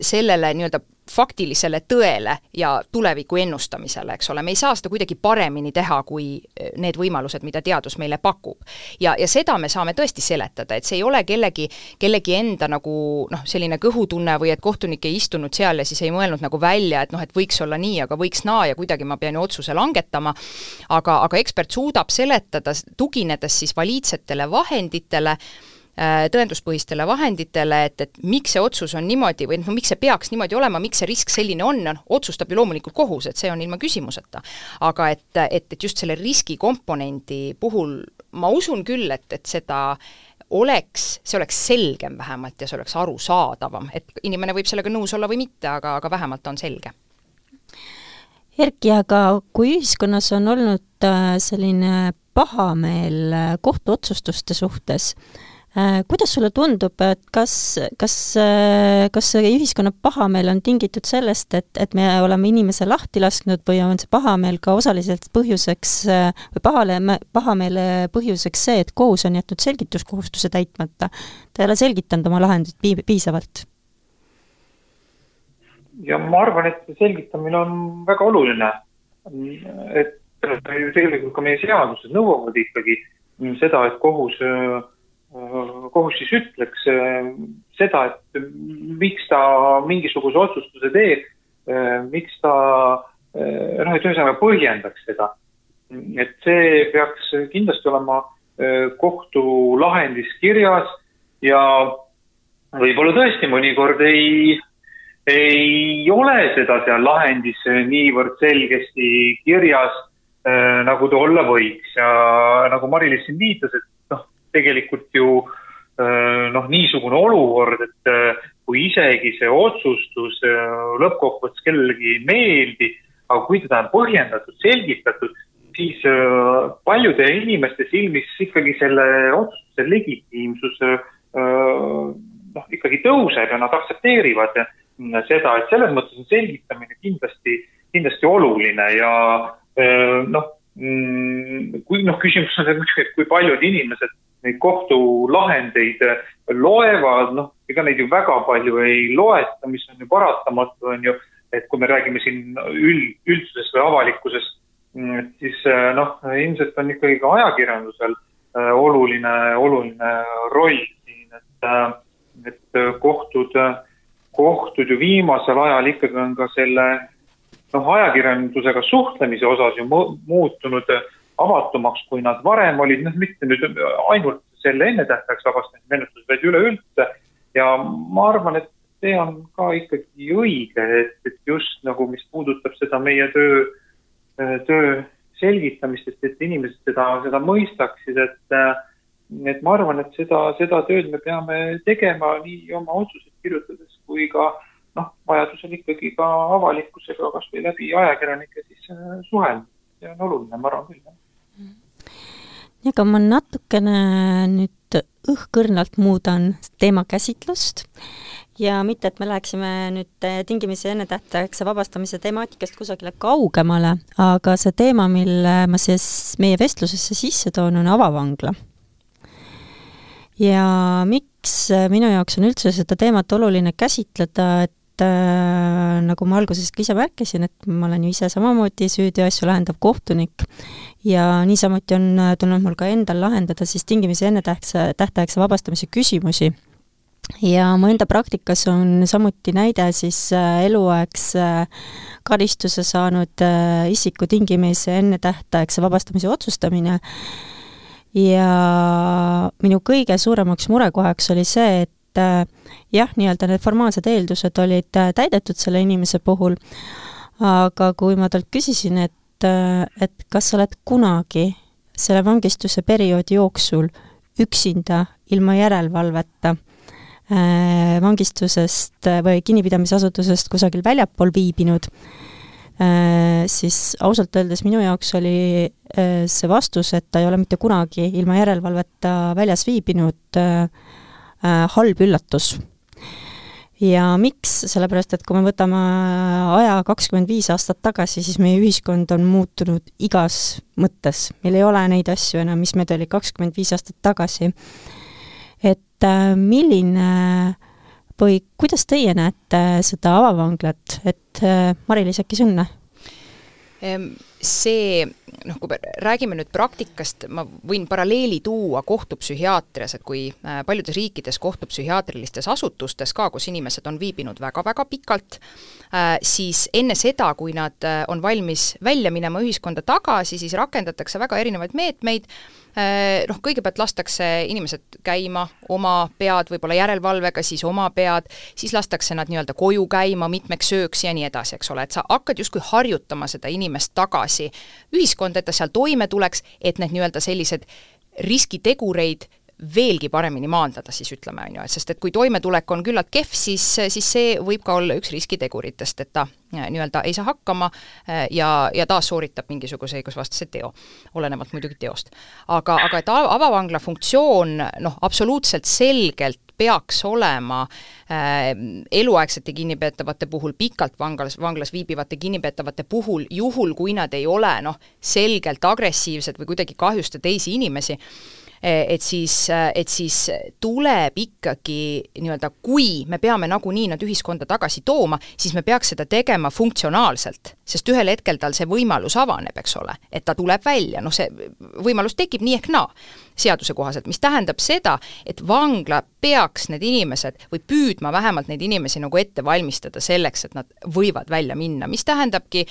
sellele nii-öelda faktilisele tõele ja tuleviku ennustamisele, eks ole, me ei saa seda kuidagi paremini teha, kui eh, need võimalused, mida teadus meile pakub. ja, ja seda me saame tõesti seletada, et see ei ole kellegi, kellegi enda nagu noh, selline kõhutunne või et kohtunik ei istunud seal ja siis ei mõelnud nagu välja, et noh, et võiks olla nii, aga võiks naa ja kuidagi ma pean ju otsuse langetama, aga, aga ekspert suudab seletada, tuginedes siis valiidsetele vahenditele, tõenduspõhistele vahenditele, et, et miks see otsus on niimoodi või noh, miks see peaks niimoodi olema, miks see risk selline on, noh, otsustab ju loomulikult kohus, et see on ilma küsimuseta. aga et, et, et just selle riskikomponendi puhul ma usun küll, et, et seda oleks, see oleks selgem vähemalt ja see oleks arusaadavam, et inimene võib sellega nõus olla või mitte, aga, aga vähemalt on selge. Erki, aga kui ühiskonnas on olnud äh, selline pahameel äh, kohtuotsustuste suhtes, Äh, kuidas sulle tundub, et kas, kas, äh, kas see ühiskonna pahameel on tingitud sellest, et, et me oleme inimese lahti lasknud või on see pahameel ka osaliselt põhjuseks äh, või pahale, pahameele põhjuseks see, et kohus on jätnud selgituskohustuse täitmata? ta ei ole selgitanud oma lahendit piisavalt? ja ma arvan, et see selgitamine on väga oluline. et ju tegelikult ka meie seadused nõuavad ikkagi seda, et kohus äh, kohus siis ütleks äh, seda, et miks ta mingisuguse otsustuse teeb, äh, miks ta äh, noh, et ühesõnaga põhjendaks seda. et see peaks kindlasti olema kohtulahendis kirjas ja võib-olla tõesti mõnikord ei, ei ole seda seal lahendis niivõrd selgesti kirjas, nagu ta olla võiks ja nagu Mari-Liis siin viitas, et tegelikult ju äh, noh, niisugune olukord, et äh, kui isegi see otsustus äh, lõppkokkuvõttes kellelegi ei meeldi, aga kui teda on põhjendatud, selgitatud, siis paljude inimeste silmis ikkagi selle otsustuse legitiimsus noh, ikkagi tõuseb ja nad aktsepteerivad seda, et selles mõttes on selgitamine kindlasti, kindlasti oluline ja noh, mm, kui noh, küsimus on muidugi, et kui paljud inimesed neid kohtulahendeid loevad, noh, ega neid ju väga palju ei loeta, mis on ju paratamatu, on ju, et kui me räägime siin üld, üldsusest või avalikkusest, mm, siis noh, ilmselt on ikkagi ka ajakirjandusel oluline, oluline roll siin, et, et kohtud, kohtud ju viimasel ajal ikkagi on ka selle noh, ajakirjandusega suhtlemise osas ju muutunud avatumaks, kui nad varem olid, noh, mitte nüüd ainult selle ennetähtajaks vabastamise menetluses, vaid üleüldse. ja ma arvan, et see on ka ikkagi õige, et, et just nagu, mis puudutab seda meie töö, töö selgitamist, et, et inimesed seda, seda mõistaksid, et et ma arvan, et seda, seda tööd me peame tegema nii oma otsuseid kirjutades kui ka noh, vajadusel ikkagi ka avalikkusega kas või läbi ajakirjanike siis suhelda. see on oluline, ma arvan küll, jah aga ma natukene nüüd õhkõrnalt muudan teemakäsitlust ja mitte, et me läheksime nüüd tingimisi ennetähtaegse vabastamise temaatikast kusagile kaugemale, aga see teema, mille ma siis meie vestlusesse sisse toon, on avavangla. ja miks minu jaoks on üldse seda teemat oluline käsitleda, et äh, nagu ma alguses ka ise märkisin, et ma olen ju ise samamoodi süüteoasju lahendav kohtunik ja niisamuti on äh, tulnud mul ka endal lahendada siis tingimisi ennetähtsa, tähtaegse vabastamise küsimusi. ja mu enda praktikas on samuti näide siis äh, eluaegse äh, karistuse saanud isiku tingimisi ennetähtaegse vabastamise otsustamine ja minu kõige suuremaks murekohaks oli see, et jah, nii-öelda need formaalsed eeldused olid täidetud selle inimese puhul, aga kui ma talt küsisin, et, äh, et kas sa oled kunagi selle vangistuse perioodi jooksul üksinda, ilma järelevalveta vangistusest või kinnipidamisasutusest kusagil väljapool viibinud, siis ausalt öeldes minu jaoks oli see vastus, et ta ei ole mitte kunagi ilma järelevalveta väljas viibinud, äh, halb üllatus. Ja miks, sellepärast et kui me võtame aja kakskümmend viis aastat tagasi, siis meie ühiskond on muutunud igas mõttes, meil ei ole neid asju enam, mis meil oli kakskümmend viis aastat tagasi. et äh, milline või kuidas teie näete seda avavanglat, et äh, Mari-Liis, äkki Sõnne? See noh, kui me räägime nüüd praktikast, ma võin paralleeli tuua kohtupsühhiaatrias, et kui äh, paljudes riikides kohtupsühhiaatrilistes asutustes ka, kus inimesed on viibinud väga-väga pikalt, äh, siis enne seda, kui nad äh, on valmis välja minema ühiskonda tagasi, siis rakendatakse väga erinevaid meetmeid, noh, kõigepealt lastakse inimesed käima oma pead, võib-olla järelevalvega, siis oma pead, siis lastakse nad nii-öelda koju käima mitmeks ööks ja nii edasi, eks ole, et sa hakkad justkui harjutama seda inimest tagasi ühiskonda, et ta seal toime tuleks, et need nii-öelda sellised riskitegureid veelgi paremini maandada, siis ütleme, on ju, et sest et kui toimetulek on küllalt kehv, siis, siis see võib ka olla üks riskiteguritest, et ta äh, nii-öelda ei saa hakkama äh, ja, ja taas sooritab mingisuguse õigusvastase teo, olenevalt muidugi teost. aga, aga et avavangla funktsioon noh, absoluutselt selgelt peaks olema äh, eluaegsete kinnipeetavate puhul, pikalt vanglas, vanglas viibivate kinnipeetavate puhul, juhul kui nad ei ole noh, selgelt agressiivsed või kuidagi kahjusta teisi inimesi, Eh, et siis, eh, et siis tuleb ikkagi nii-öelda, kui me peame nagunii nad ühiskonda tagasi tooma, siis me peaks seda tegema funktsionaalselt, sest ühel hetkel tal see võimalus avaneb, eks ole, et ta tuleb välja, noh see võimalus tekib nii ehk naa seaduse kohaselt, mis tähendab seda, et vangla peaks need inimesed või püüdma vähemalt neid inimesi nagu ette valmistada selleks, et nad võivad välja minna, mis tähendabki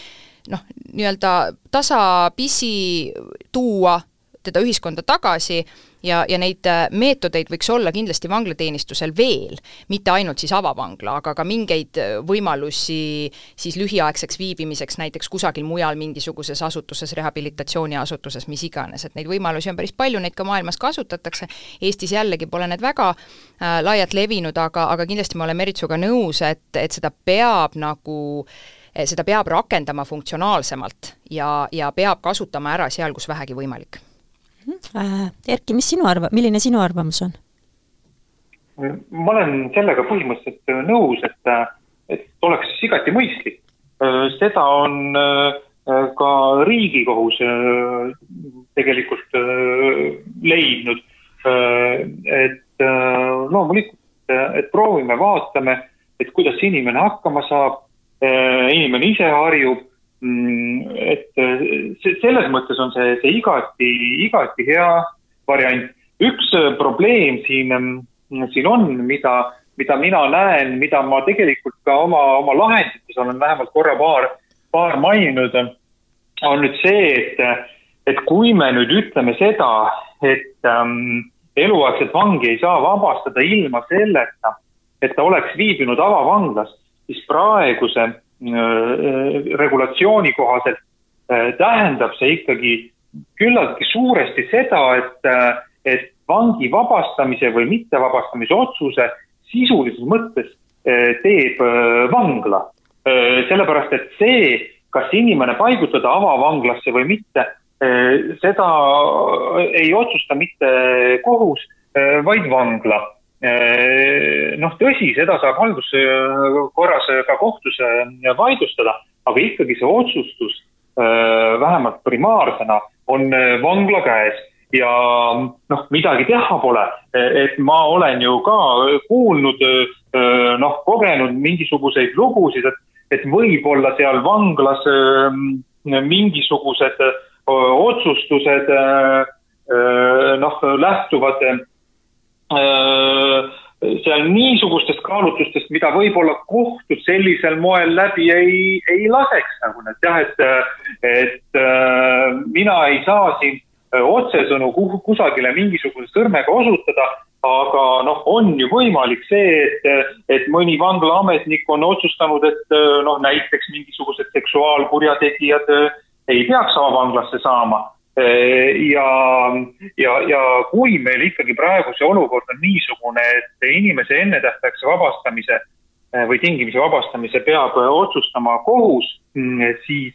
noh, nii-öelda tasapisi tuua teda ühiskonda tagasi ja, ja neid äh, meetodeid võiks olla kindlasti vanglateenistusel veel, mitte ainult siis avavangla, aga ka mingeid äh, võimalusi siis lühiaegseks viibimiseks näiteks kusagil mujal mingisuguses asutuses, rehabilitatsiooniasutuses, mis iganes, et neid võimalusi on päris palju, neid ka maailmas kasutatakse, Eestis jällegi pole need väga äh, laialt levinud, aga, aga kindlasti me oleme Meritsuga nõus, et, et seda peab nagu seda peab rakendama funktsionaalsemalt ja, ja peab kasutama ära seal, kus vähegi võimalik Erki, mis sinu arva-, milline sinu arvamus on? ma olen sellega põhimõtteliselt äh, nõus, et, äh, et oleks igati mõistlik. seda on ka Riigikohus tegelikult leidnud, et loomulikult, et proovime, vaatame, et kuidas inimene hakkama saab, inimene ise harjub, et selles mõttes on see, see igati, igati hea variant. üks probleem siin, siin on, mida mida mina näen, mida ma tegelikult ka oma, oma lahendites olen vähemalt korra paar, paar maininud, on nüüd see, et, et kui me nüüd ütleme seda, et ähm, eluaegset vangi ei saa vabastada ilma selleta, et ta oleks viibinud avavanglas, siis praeguse regulatsiooni kohaselt äh, tähendab see ikkagi küllaltki suuresti seda, et äh,, et vangi vabastamise või mittevabastamise otsuse sisulises mõttes teeb vangla. Sellepärast, et see, kas inimene paigutada avavanglasse või mitte, seda ei otsusta mitte kohus, vaid vangla. Noh, tõsi, seda saab halduskorras ka kohtus vaidlustada, aga ikkagi see otsustus vähemalt primaarsena on vangla käes. Ja noh, midagi teha pole, et ma olen ju ka kuulnud, noh, kogenud mingisuguseid lugusid, et, et võib-olla seal vanglas mingisugused otsustused noh, lähtuvad seal niisugustest kaalutlustest, mida võib-olla kohtud sellisel moel läbi ei, ei laseks nagu, et jah, et, et mina ei saa siin otsesõnu kusagile mingisuguse sõrmega osutada, aga noh, on ju võimalik see, et, et mõni vanglaametnik on otsustanud, et noh, näiteks mingisugused seksuaalkurjategijad ei peaks avavanglasse saama. Ja, ja, ja kui meil ikkagi praegu see olukord on niisugune, et inimese ennetähtaegse vabastamise või tingimisi vabastamise peab otsustama kohus, siis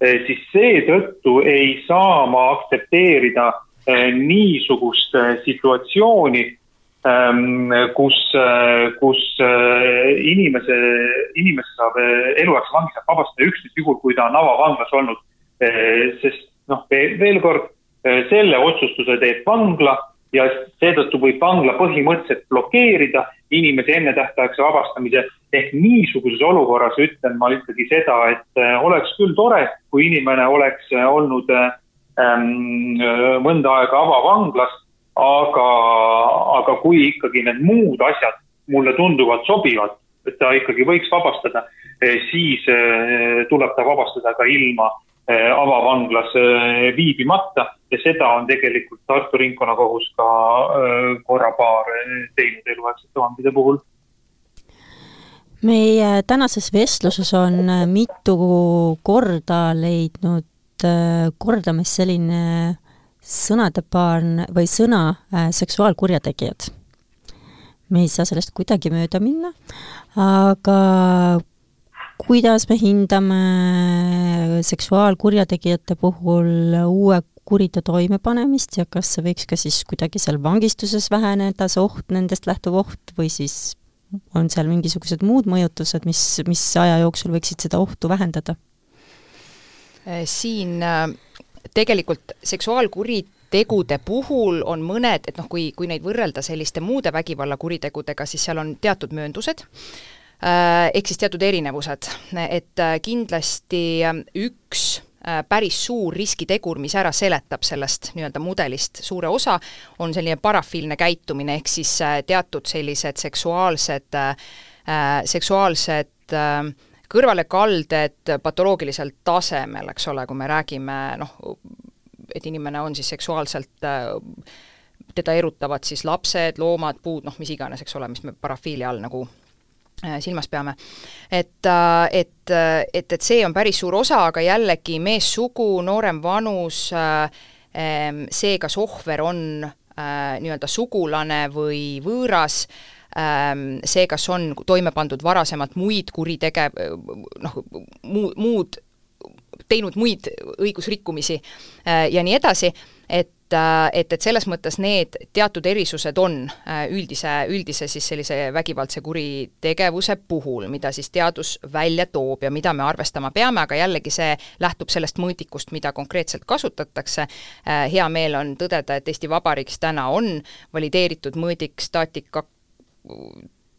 Eh, siis seetõttu ei saa ma aktsepteerida niisugust situatsiooni, ehm, kus, kus inimese, inimese saab, eluaegse vangi saab vabastada üksnes juhul, kui ta on avavanglas olnud. sest noh, veel kord, selle otsustuse teeb vangla ja seetõttu võib vangla põhimõtteliselt blokeerida inimese ennetähtaegse vabastamise. ehk niisuguses olukorras ütlen ma ikkagi seda, et äh, oleks küll tore, kui inimene oleks äh, olnud ähm, mõnda aega avavanglas, aga, aga kui ikkagi need muud asjad mulle tunduvad sobivad, et ta ikkagi võiks vabastada, siis tuleb ta vabastada ka ilma Eh, avavanglas eh, viibimata ja seda on tegelikult Tartu Ringkonnakohus ka eh, korra paar teinud eluaegsete vangide puhul meie tänases vestluses on mitu korda leidnud kordamist selline sõnadepaar või sõna seksuaalkurjategijad. me ei saa sellest kuidagi mööda minna, aga kuidas me hindame seksuaalkurjategijate puhul uue kuriteo toimepanemist ja kas see võiks ka siis kuidagi seal vangistuses väheneda, see oht, nendest lähtuv oht, või siis on seal mingisugused muud mõjutused, mis, mis aja jooksul võiksid seda ohtu vähendada? Äh, siin äh, tegelikult seksuaalkuritegude puhul on mõned, et noh, kui, kui neid võrrelda selliste muude vägivallakuritegudega, siis seal on teatud mööndused, ehk siis teatud erinevused, et äh, kindlasti äh, üks päris suur riskitegur, mis ära seletab sellest nii-öelda mudelist suure osa, on selline parafiilne käitumine, ehk siis teatud sellised seksuaalsed, seksuaalsed kõrvalekalded patoloogilisel tasemel, eks ole, kui me räägime noh, et inimene on siis seksuaalselt teda erutavad siis lapsed, loomad, puud, noh mis iganes, eks ole, mis me parafiilia all nagu Äh, silmas peame. et, äh, et, äh, et, et see on päris suur osa, aga jällegi meessugu, noorem vanus, see, kas ohver on nii-öelda sugulane või võõras, see, kas on toime pandud varasemalt muid kuritege-, noh, muud, muud, teinud muid õigusrikkumisi ja nii edasi, et et, et selles mõttes need teatud erisused on üldise, üldise siis sellise vägivaldse kuritegevuse puhul, mida siis teadus välja toob ja mida me arvestama peame, aga jällegi see lähtub sellest mõõdikust, mida konkreetselt kasutatakse. hea meel on tõdeda, et Eesti Vabariigis täna on valideeritud mõõdik staatika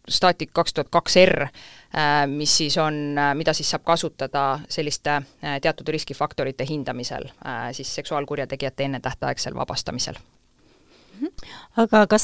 Static kaks tuhat kaks R, äh, mis siis on, äh, mida siis saab kasutada selliste äh, teatud riskifaktorite hindamisel, siis seksuaalkurjategijate ennetähtaegsel vabastamisel. Aga kas,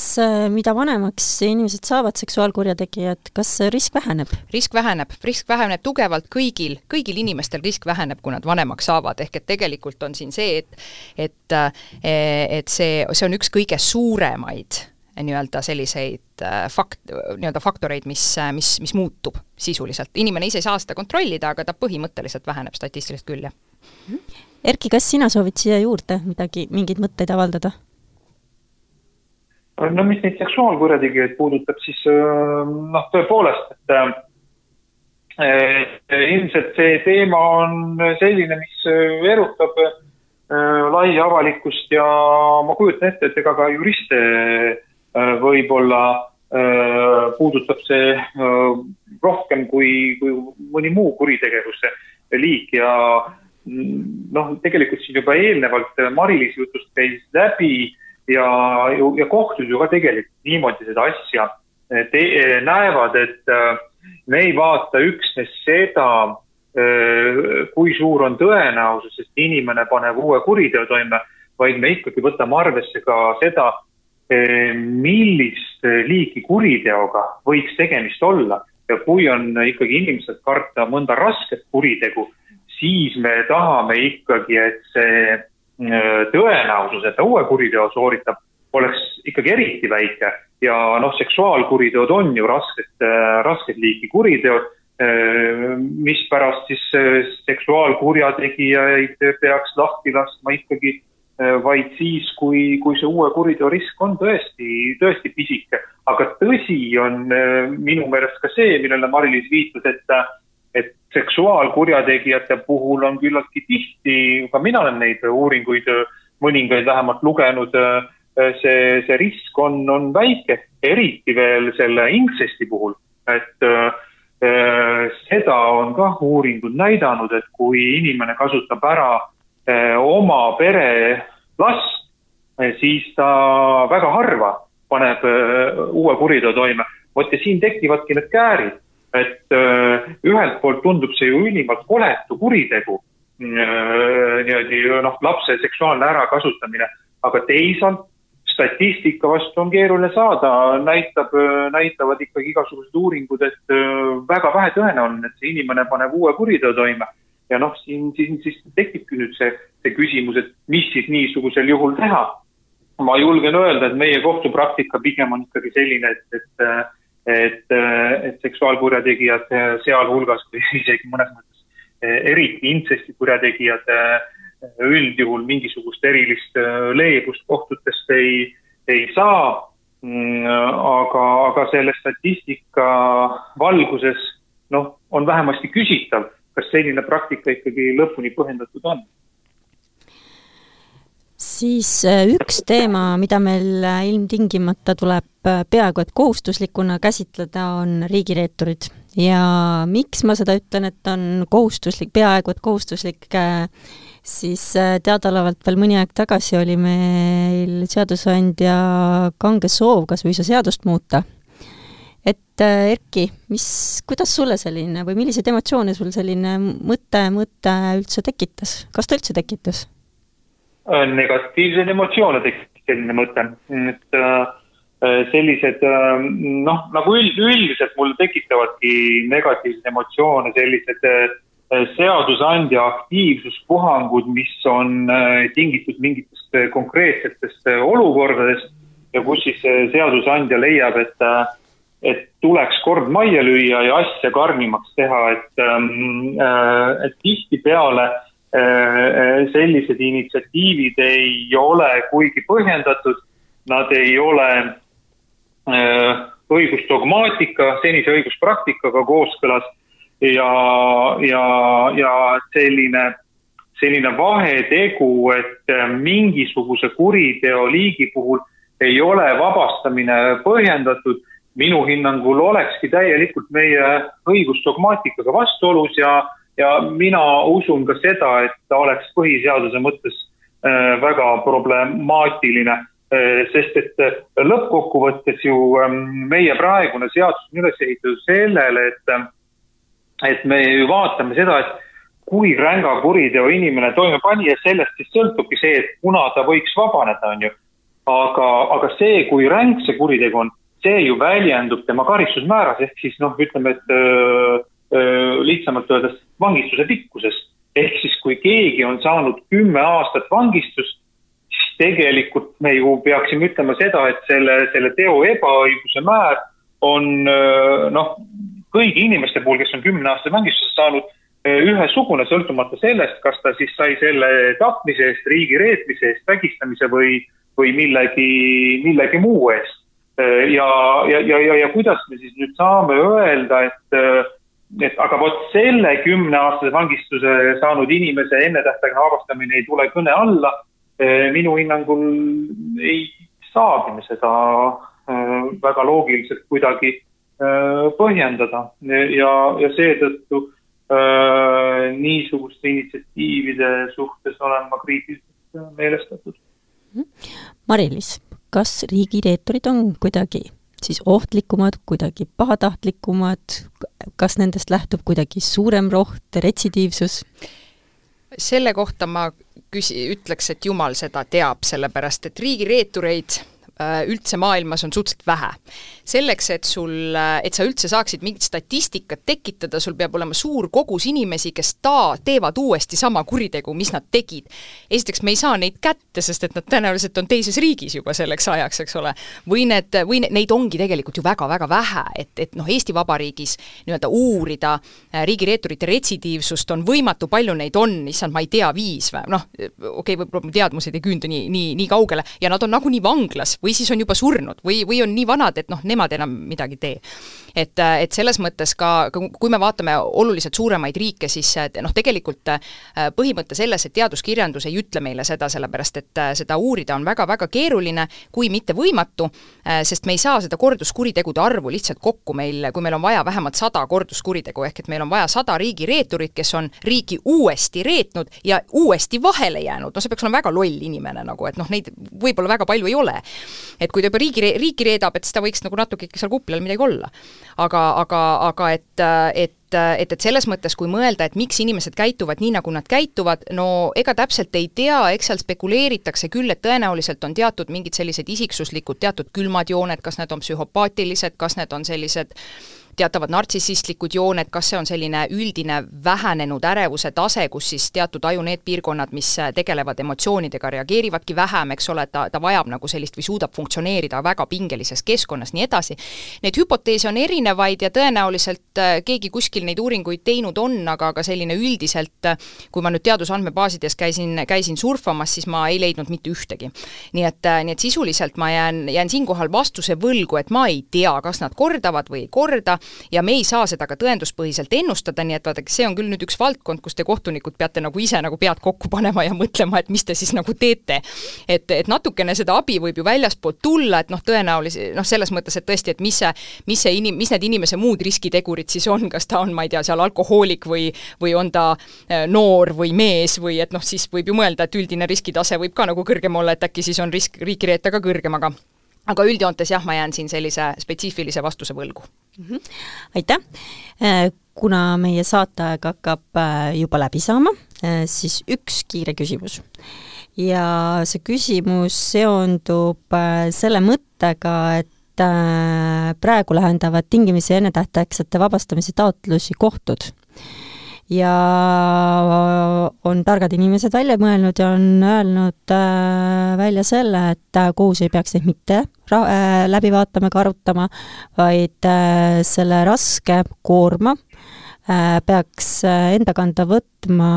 mida vanemaks inimesed saavad, seksuaalkurjategijad, kas risk väheneb? risk väheneb, risk väheneb tugevalt kõigil, kõigil inimestel risk väheneb, kui nad vanemaks saavad, ehk et tegelikult on siin see, et et, et see, see on üks kõige suuremaid nii-öelda selliseid äh, fakt, nii-öelda faktoreid, mis, äh, mis, mis muutub sisuliselt. inimene ise ei saa seda kontrollida, aga ta põhimõtteliselt väheneb statistiliselt küll, jah. Erki, kas sina soovid siia juurde midagi, mingeid mõtteid avaldada? no mis neid seksuaalkurjategijaid puudutab, siis äh, noh, tõepoolest, et ilmselt see teema on selline, mis erutab laia avalikkust ja ma kujutan ette, et ega ka juriste Äh, võib-olla äh, puudutab see äh, rohkem kui, kui mõni muu kuritegevuse liik ja mm, noh, tegelikult siin juba eelnevalt Mari-Liis jutust käis läbi ja, ja kohtud ju ka tegelikult niimoodi seda asja te, näevad, et me ei vaata üksnes seda, kui suur on tõenäosus, et inimene paneb uue kuriteo toime, vaid me ikkagi võtame arvesse ka seda, millist liiki kuriteoga võiks tegemist olla? Ja kui on ikkagi inimesed karta mõnda rasket kuritegu, siis me tahame ikkagi, et see eh, tõenäosus, et ta uue kuriteo sooritab, oleks ikkagi eriti väike. Ja noh, seksuaalkuriteod on ju rasked, rasket liiki kuriteod, mispärast siis seksuaalkurjategijaid peaks lahti laskma ikkagi Äh, vaid siis, kui, kui see uue kuriteo risk on tõesti, tõesti pisike. aga tõsi on äh, minu meelest ka see, millele Mari-Liis viitas, et, et seksuaalkurjategijate puhul on küllaltki tihti, ka mina olen neid uuringuid, mõningaid vähemalt lugenud, äh, see, see risk on, on väike, eriti veel selle intsesti puhul, et seda on kah uuringud näidanud, et kui inimene kasutab ära oma pere last, eh, siis ta väga harva paneb eh, uue kuriteo toime. vot ja siin tekivadki need käärid, et ühelt poolt tundub see ju ülimalt koletu kuritegu, niimoodi noh, lapse seksuaalne ärakasutamine, aga teisalt statistika vastu on keeruline saada, näitab, näitavad ikkagi igasugused uuringud, et väga vähe tõenäoline, et see inimene paneb uue kuriteo toime ja noh, siin, siin siis tekibki nüüd see, see küsimus, et mis siis niisugusel juhul teha. ma julgen öelda, et meie kohtupraktika pigem on ikkagi selline, et, et, et, et seksuaalkurjategijad sealhulgas või isegi mõnes mõttes eriti intsesti kurjategijad üldjuhul mingisugust erilist leebust kohtutest ei, ei saa. aga, aga selle statistika valguses noh, on vähemasti küsitav kas selline praktika ikkagi lõpuni põhjendatud on? siis äh, üks teema, mida meil äh, ilmtingimata tuleb äh, peaaegu et kohustuslikuna käsitleda, on riigireeturid. ja miks ma seda ütlen, et on kohustuslik, peaaegu et kohustuslik, siis teadaolevalt veel mõni aeg tagasi oli meil seadusandja kange soov kas suisa seadust muuta et äh, Erki, mis, kuidas sulle selline või milliseid emotsioone sul selline mõte, mõte üldse tekitas, kas ta üldse tekitas? Äh, negatiivseid emotsioone tekitas selline mõte, et äh, sellised noh, nagu üld, üldiselt mul tekitavadki negatiivseid emotsioone sellised seadusandja aktiivsuspuhangud, mis on tingitud mingitest konkreetsetest olukordadest ja kus siis seadusandja leiab, et et tuleks kord majja lüüa ja asja karmimaks teha, et, ähm, äh, et tihtipeale äh, sellised initsiatiivid ei ole kuigi põhjendatud, nad ei ole äh, õigusdogmaatika, senise õiguspraktikaga kooskõlas ja, ja, ja selline selline vahetegu, et mingisuguse kuriteoliigi puhul ei ole vabastamine põhjendatud, minu hinnangul olekski täielikult meie õigusdogmaatikaga vastuolus ja, ja mina usun ka seda, et ta oleks põhiseaduse mõttes äh, väga problemaatiline äh,, sest et äh, lõppkokkuvõttes ju äh, meie praegune seadus on üles ehitatud sellele, et, et me ju vaatame seda, et kui ränga kuriteo inimene toime pani ja sellest siis sõltubki see, et kuna ta võiks vabaneda, on ju. Aga, aga see, kui ränk see kuritegu on, see ju väljendub tema karistusmääras, ehk siis noh, ütleme, et öö, öö, lihtsamalt öeldes vangistuse pikkuses. ehk siis, kui keegi on saanud kümme aastat vangistust, siis tegelikult me ju peaksime ütlema seda, et selle, selle teo ebaõiguse määr on noh, kõigi inimeste puhul, kes on kümne aasta vangistust saanud, ühesugune, sõltumata sellest, kas ta siis sai selle tapmise eest, riigi reetmise eest, vägistamise või, või millegi, millegi muu eest. Ja, ja, ja, ja, ja kuidas me siis nüüd saame öelda, et, et aga vot selle kümneaastase vangistuse saanud inimese ennetähtaegne vabastamine ei tule kõne alla. minu hinnangul ei saagi me seda väga loogiliselt kuidagi põhjendada. Ja, ja seetõttu niisuguste initsiatiivide suhtes olen ma kriitiliselt meelestatud. Mari-Liis, kas riigireeturid on kuidagi siis ohtlikumad, kuidagi pahatahtlikumad, kas nendest lähtub kuidagi suurem roht, retsidiivsus? selle kohta ma küsi-, ütleks, et jumal seda teab, sellepärast et riigireetureid üldse maailmas on suhteliselt vähe. selleks, et sul, äh, et sa üldse saaksid mingit statistikat tekitada, sul peab olema suur kogus inimesi, kes ta-, teevad uuesti sama kuritegu, mis nad tegid. esiteks, me ei saa neid kätte, sest et nad tõenäoliselt on teises riigis juba selleks ajaks, eks ole. või need, või neid ongi tegelikult ju väga-väga vähe, et, et noh, Eesti Vabariigis nii-öelda uurida äh, riigireeturite retsidiivsust on võimatu, palju neid on, issand, ma ei tea, viis või noh, okei okay,, võib-olla mu teadmused ei küündu nii, nii, nii kaugele ja nad on nagunii vanglas või siis on juba surnud või, või on nii vanad, et noh, nemad enam midagi ei tee. Et, et selles mõttes ka, kui me vaatame oluliselt suuremaid riike, siis noh, tegelikult äh, põhimõte selles, et teaduskirjandus ei ütle meile seda, sellepärast et äh, seda uurida on väga-väga keeruline, kui mitte võimatu, äh, sest me ei saa seda korduskuritegude arvu lihtsalt kokku meil, kui meil on vaja vähemalt sada korduskuritegu, ehk et meil on vaja sada riigireeturit, kes on riiki uuesti reetnud ja uuesti vahele jäänud, no see peaks olema väga loll inimene nagu, et noh, neid võib-olla väga palju ei ole et kui ta juba riigi, riiki reedab, et siis ta võiks nagu natuke ikka seal kupli all midagi olla. Aga, aga, aga et, et et, et selles mõttes, kui mõelda, et miks inimesed käituvad nii, nagu nad käituvad, no ega täpselt ei tea, eks seal spekuleeritakse küll, et tõenäoliselt on teatud mingid sellised isiksuslikud teatud külmad jooned, kas need on psühhopaatilised, kas need on sellised teatavad nartsissistlikud jooned, kas see on selline üldine vähenenud ärevuse tase, kus siis teatud aju need piirkonnad, mis tegelevad emotsioonidega, reageerivadki vähem, eks ole, ta, ta vajab nagu sellist või suudab funktsioneerida väga pingelises keskkonnas, nii edasi. Neid hüpoteese on erinevaid ja tõenäoliselt äh, keegi kuskil neid uuringuid teinud on, aga, aga selline üldiselt, äh, kui ma nüüd teadusandmebaasides käisin, käisin surfamas, siis ma ei leidnud mitte ühtegi. nii et, äh, nii et sisuliselt ma jään, jään siinkohal vastuse võlgu, et ma ei tea, kas nad kordavad või ei korda, ja me ei saa seda ka tõenduspõhiselt ennustada, nii et vaadake, see on küll nüüd üks valdkond, kus te kohtunikud peate nagu ise nagu pead kokku panema ja mõtlema, et mis te siis nagu teete. et, et natukene seda abi võib ju väljastpoolt tulla, et noh, tõenäoliselt noh, selles mõttes, et tõesti, et mis see, mis see inim-, mis need inimese muud riskitegurid siis on, kas ta on, ma ei tea, seal alkohoolik või või on ta äh, noor või mees või et noh, siis võib ju mõelda, et üldine riskitase võib ka nagu kõrgem olla, et äkki siis on risk riiki reeta ka kõrgem, aga aga üldjoontes jah, ma jään siin sellise spetsiifilise vastuse võlgu mm. -hmm. aitäh! Äh, kuna meie saateaeg hakkab äh, juba läbi saama, äh, siis üks kiire küsimus. ja see küsimus seondub selle mõttega, et praegu lahendavad tingimisi ennetähtaegsete vabastamise taotlusi kohtud ja on targad inimesed välja mõelnud ja on öelnud äh, välja selle, et äh, kohus ei peaks neid mitte ra-, äh, läbi vaatama ega arutama, vaid selle raske koorma peaks enda kanda võtma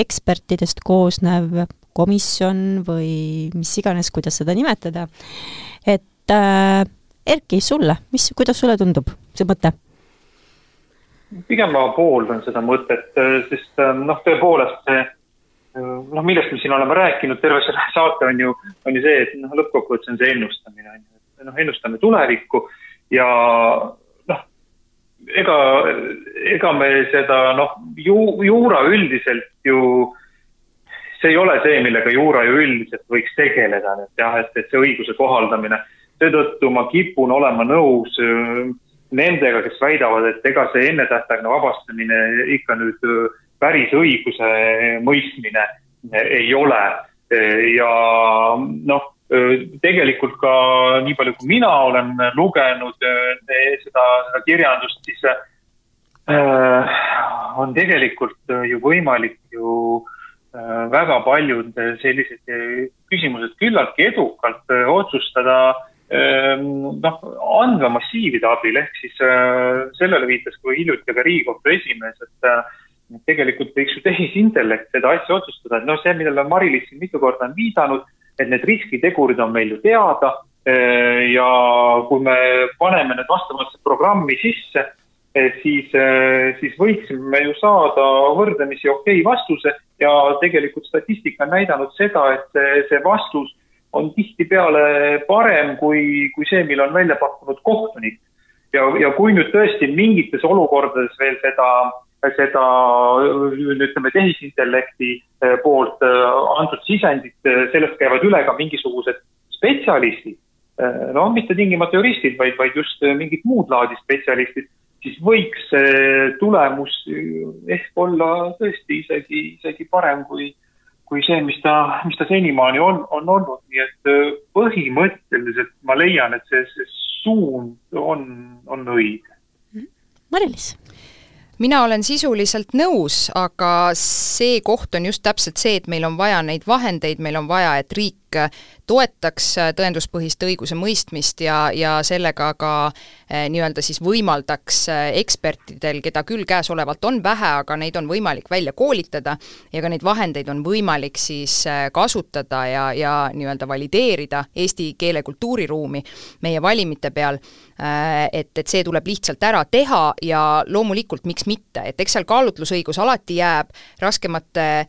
ekspertidest koosnev komisjon või mis iganes, kuidas seda nimetada, et Erki, sulle, mis, kuidas sulle tundub see mõte? Pigem ma pooldan seda mõtet, sest noh, tõepoolest see noh, millest me siin oleme rääkinud, terve selle saate on ju, on ju see, et noh, lõppkokkuvõttes on see ennustamine, on ju. noh, ennustame tulevikku ja noh, ega, ega me seda noh, ju, juura üldiselt ju, see ei ole see, millega juura ju üldiselt võiks tegeleda, et jah, et, et see õiguse kohaldamine. seetõttu ma kipun olema nõus nendega, kes väidavad, et ega see ennetähtaegne vabastamine ikka nüüd päris õiguse mõistmine ei ole. ja noh, tegelikult ka nii palju, kui mina olen lugenud seda, seda kirjandust, siis on tegelikult ju võimalik ju väga paljud sellised küsimused küllaltki edukalt otsustada äh, noh, andmemassiivide abil, ehk siis sellele viitas ka hiljuti ka Riigikohtu esimees, et tegelikult võiks ju tehisintellekt seda asja otsustada, et noh, see, millele Mari-Liis siin mitu korda on viidanud, et need riskitegurid on meil ju teada eh, ja kui me paneme need vastavasse programmi sisse, eh, siis, siis võiksime ju saada võrdlemisi okei okay vastuse. Ja tegelikult statistika on näidanud seda, et see, see vastus on tihtipeale parem kui, kui see, mille on välja pakkunud kohtunik. ja, ja kui nüüd tõesti mingites olukordades veel seda seda ütleme, tehisintellekti eh, poolt eh, antud sisendit, eh, sellest käivad üle ka mingisugused spetsialistid, no mitte tingimata juristid, vaid, vaid just mingid muud laadi spetsialistid, siis võiks see tulemus ehk olla tõesti isegi, isegi parem kui, kui see, mis ta, mis ta senimaani on, on olnud, nii et põhimõtteliselt ma leian, et see, see suund on, on õige. Mari-Liis mina olen sisuliselt nõus, aga see koht on just täpselt see, et meil on vaja neid vahendeid, meil on vaja, et riik toetaks tõenduspõhist õigusemõistmist ja, ja sellega ka eh, nii-öelda siis võimaldaks ekspertidel, keda küll käesolevalt on vähe, aga neid on võimalik välja koolitada ja ka neid vahendeid on võimalik siis kasutada ja, ja nii-öelda valideerida eesti keele kultuuriruumi meie valimite peal, et, et see tuleb lihtsalt ära teha ja loomulikult miks mitte, et eks seal kaalutlusõigus alati jääb raskemate Äh,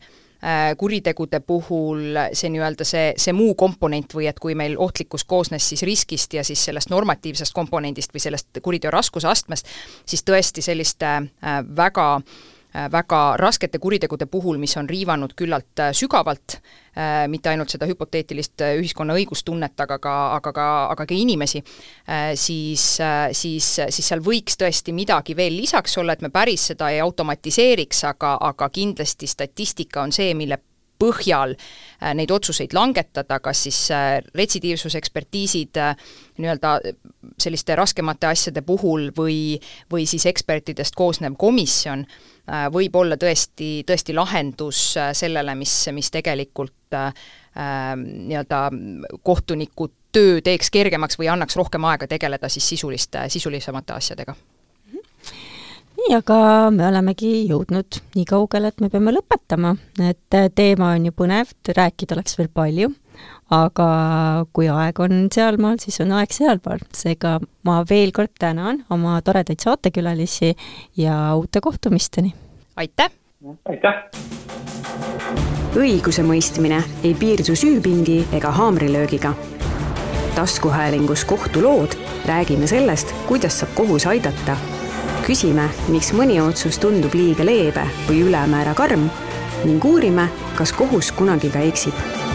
kuritegude puhul see nii-öelda see, see muu komponent või et kui meil ohtlikkus koosnes siis riskist ja siis sellest normatiivsest komponendist või sellest kuriteo raskusastmest, siis tõesti selliste äh, väga äh, Äh, väga raskete kuritegude puhul, mis on riivanud küllalt äh, sügavalt äh, mitte ainult seda hüpoteetilist ühiskonna õigustunnet, aga ka, aga ka, aga ka inimesi, siis, siis, siis seal võiks tõesti midagi veel lisaks olla, et me päris seda ei automatiseeriks, aga, aga kindlasti statistika on see, mille põhjal neid otsuseid langetada, kas siis retsidiivsusekspertiisid nii-öelda selliste raskemate asjade puhul või, või siis ekspertidest koosnev komisjon Äh, võib olla tõesti, tõesti lahendus äh, sellele, mis, mis tegelikult äh, nii-öelda kohtuniku töö teeks kergemaks või annaks rohkem aega tegeleda siis sisuliste, sisulisemate asjadega. Nii, aga me olemegi jõudnud nii kaugele, et me peame lõpetama, et teema on ju põnev, rääkida oleks veel palju, aga kui aeg on sealmaal, siis on aeg sealmaal, seega ma veel kord tänan oma toredaid saatekülalisi ja uute kohtumisteni! aitäh! aitäh! õigusemõistmine ei piirdu süüpingi ega haamrilöögiga. taskuhäälingus Kohtulood räägime sellest, kuidas saab kohus aidata. küsime, miks mõni otsus tundub liiga leebe või ülemäära karm ning uurime, kas kohus kunagi ka eksib